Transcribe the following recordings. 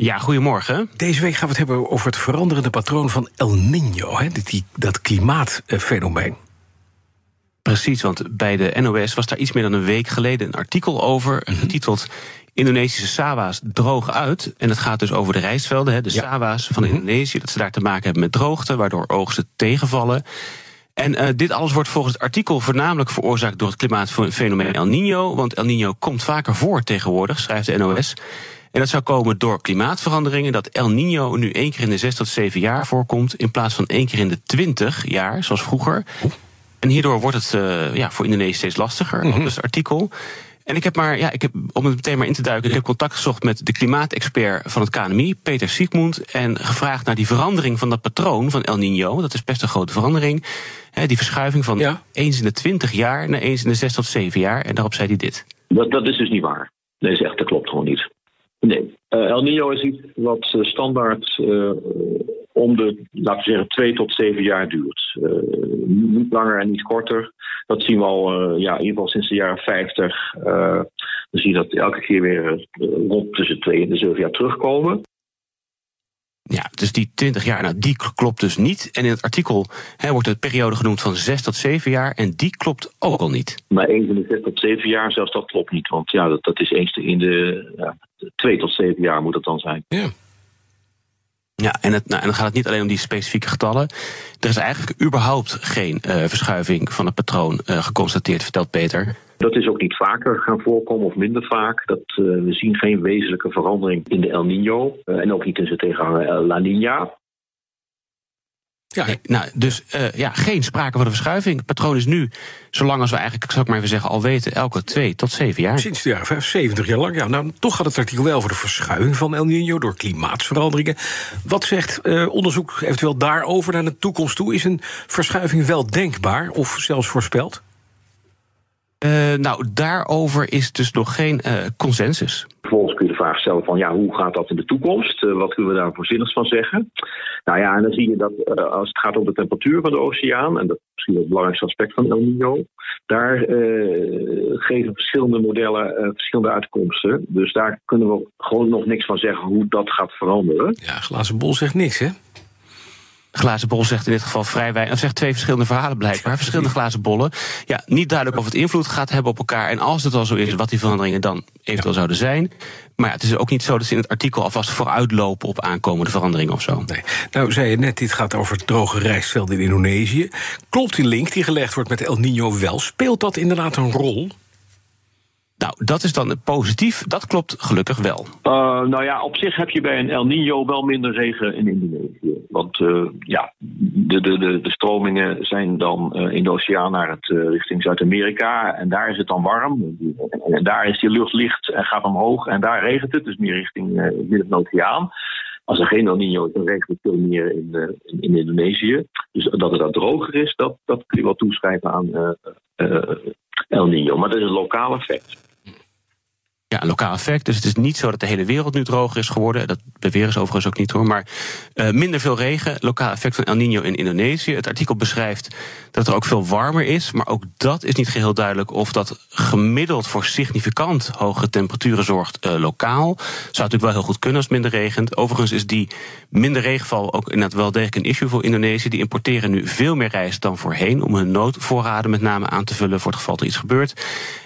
Ja, goedemorgen. Deze week gaan we het hebben over het veranderende patroon van El Niño, hè, die, dat klimaatfenomeen. Precies, want bij de NOS was daar iets meer dan een week geleden een artikel over, mhm. getiteld Indonesische Sawa's droog uit. En het gaat dus over de rijstvelden, hè, de ja. Sawa's van mhm. Indonesië, dat ze daar te maken hebben met droogte, waardoor oogsten tegenvallen. En uh, dit alles wordt volgens het artikel voornamelijk veroorzaakt door het klimaatfenomeen El Niño. Want El Niño komt vaker voor tegenwoordig, schrijft de NOS. En dat zou komen door klimaatveranderingen. Dat El Niño nu één keer in de zes tot zeven jaar voorkomt. In plaats van één keer in de twintig jaar, zoals vroeger. En hierdoor wordt het uh, ja, voor Indonesië steeds lastiger, mm -hmm. dus het artikel. En ik heb maar, ja, ik heb, om het meteen maar in te duiken, ik heb contact gezocht met de klimaatexpert van het KNMI, Peter Siegmund, en gevraagd naar die verandering van dat patroon van El Niño. Dat is best een grote verandering. Hè, die verschuiving van ja. eens in de twintig jaar naar eens in de zes tot zeven jaar. En daarop zei hij dit. Dat, dat is dus niet waar. Nee, echt, dat klopt gewoon niet. Nee. Uh, El Nino is iets wat uh, standaard uh, om de, laten we zeggen, twee tot zeven jaar duurt. niet langer en niet korter. Dat zien we al, ja, in ieder geval sinds de jaren 50. dan zie je dat elke keer weer rond tussen twee en de zeven jaar terugkomen. Ja, dus die 20 jaar, nou, die klopt dus niet. En in het artikel hè, wordt de periode genoemd van 6 tot 7 jaar. En die klopt ook al niet. Maar eens in de 6 tot 7 jaar, zelfs dat klopt niet. Want ja, dat, dat is eens in de ja, 2 tot 7 jaar moet het dan zijn. Ja. Ja, en, het, nou, en dan gaat het niet alleen om die specifieke getallen. Er is eigenlijk überhaupt geen uh, verschuiving van het patroon uh, geconstateerd, vertelt Peter. Dat is ook niet vaker gaan voorkomen of minder vaak. Dat, uh, we zien geen wezenlijke verandering in de El Nino. en ook niet in zijn tegenhanger La Nina. Ja, nou, dus uh, ja, geen sprake van een verschuiving. Het patroon is nu, zolang als we eigenlijk, zou ik maar even zeggen, al weten, elke twee tot zeven jaar. Sinds de jaren 75 jaar lang. Ja, nou, toch gaat het artikel wel over de verschuiving van El Nino door klimaatsveranderingen. Wat zegt uh, onderzoek eventueel daarover naar de toekomst toe? Is een verschuiving wel denkbaar of zelfs voorspeld? Uh, nou, daarover is dus nog geen uh, consensus. Vervolgens kun je de vraag stellen van ja, hoe gaat dat in de toekomst? Uh, wat kunnen we daar voorzinnigs van zeggen? Nou ja, en dan zie je dat als het gaat om de temperatuur van de oceaan, en dat is misschien het belangrijkste aspect van El Nino, daar geven verschillende modellen verschillende uitkomsten. Dus daar kunnen we gewoon nog niks van zeggen hoe dat gaat veranderen. Ja, glazen bol zegt niks, hè? Glazen bol zegt in dit geval vrij weinig. zegt twee verschillende verhalen blijkbaar. Verschillende glazen bollen. Ja, niet duidelijk of het invloed gaat hebben op elkaar. En als het al zo is, wat die veranderingen dan eventueel zouden zijn. Maar ja, het is ook niet zo dat ze in het artikel alvast vooruitlopen op aankomende veranderingen of zo. Nee. Nou, zei je net, dit gaat over droge rijstvelden in Indonesië. Klopt die link die gelegd wordt met El Nino wel? Speelt dat inderdaad een rol? Nou, dat is dan positief. Dat klopt gelukkig wel. Uh, nou ja, op zich heb je bij een El Nino wel minder regen in Indonesië. Want uh, ja, de, de, de, stromingen zijn dan uh, in de oceaan naar het, richting Zuid-Amerika. En daar is het dan warm. En daar is die lucht licht en gaat omhoog. En daar regent het, dus meer richting midden oceaan. Als er geen El Nino is, dan regent het veel meer in, in, in, Indonesië. Dus dat het daar droger is, dat, dat kun je wel toeschrijven aan El Nino. Maar dat is een lokaal effect. Lokaal effect. Dus het is niet zo dat de hele wereld nu droger is geworden. Dat beweren ze overigens ook niet hoor. Maar uh, minder veel regen, lokaal effect van El Nino in Indonesië. Het artikel beschrijft dat er ook veel warmer is. Maar ook dat is niet geheel duidelijk of dat gemiddeld voor significant hogere temperaturen zorgt uh, lokaal. Zou natuurlijk wel heel goed kunnen als minder regent. Overigens is die minder regenval ook inderdaad wel degelijk een issue voor Indonesië. Die importeren nu veel meer rijst dan voorheen om hun noodvoorraden met name aan te vullen voor het geval er iets gebeurt.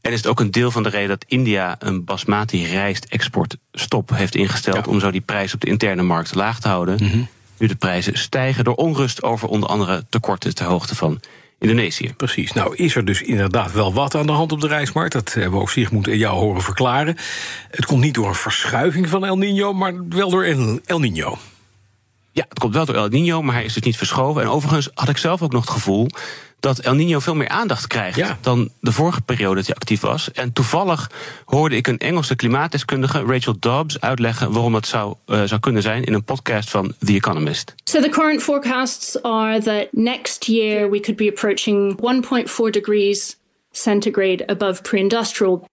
En is het ook een deel van de reden dat India een basmati rijstexportstop heeft ingesteld om zo die prijs op de interne markt laag te houden. Mm -hmm. Nu de prijzen stijgen door onrust over onder andere tekorten ter hoogte van Indonesië. Precies. Nou is er dus inderdaad wel wat aan de hand op de reismarkt. Dat hebben we ook Sigmund en jou horen verklaren. Het komt niet door een verschuiving van El Nino, maar wel door El Nino. Ja, het komt wel door El Nino, maar hij is dus niet verschoven. En overigens had ik zelf ook nog het gevoel dat El Nino veel meer aandacht krijgt dan de vorige periode dat hij actief was. En toevallig hoorde ik een Engelse klimaatdeskundige, Rachel Dobbs, uitleggen waarom dat zou, uh, zou kunnen zijn in een podcast van The Economist. So the current forecasts are that next year we could be approaching 1.4 degrees centigrade above pre-industrial.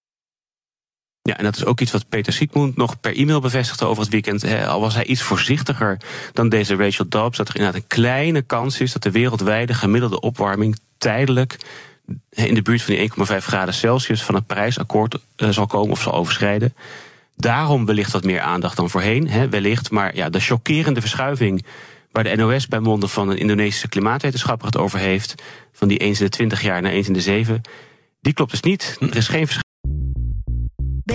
Ja, en dat is ook iets wat Peter Siegmund nog per e-mail bevestigde over het weekend. Al was hij iets voorzichtiger dan deze Rachel Dobbs, dat er inderdaad een kleine kans is dat de wereldwijde gemiddelde opwarming tijdelijk in de buurt van die 1,5 graden Celsius van het Parijsakkoord eh, zal komen of zal overschrijden. Daarom wellicht wat meer aandacht dan voorheen, wellicht. Maar ja, de chockerende verschuiving waar de NOS bij monden van een Indonesische klimaatwetenschapper het over heeft, van die eens in de 20 jaar naar eens in de 7, die klopt dus niet. Er is geen verschuiving.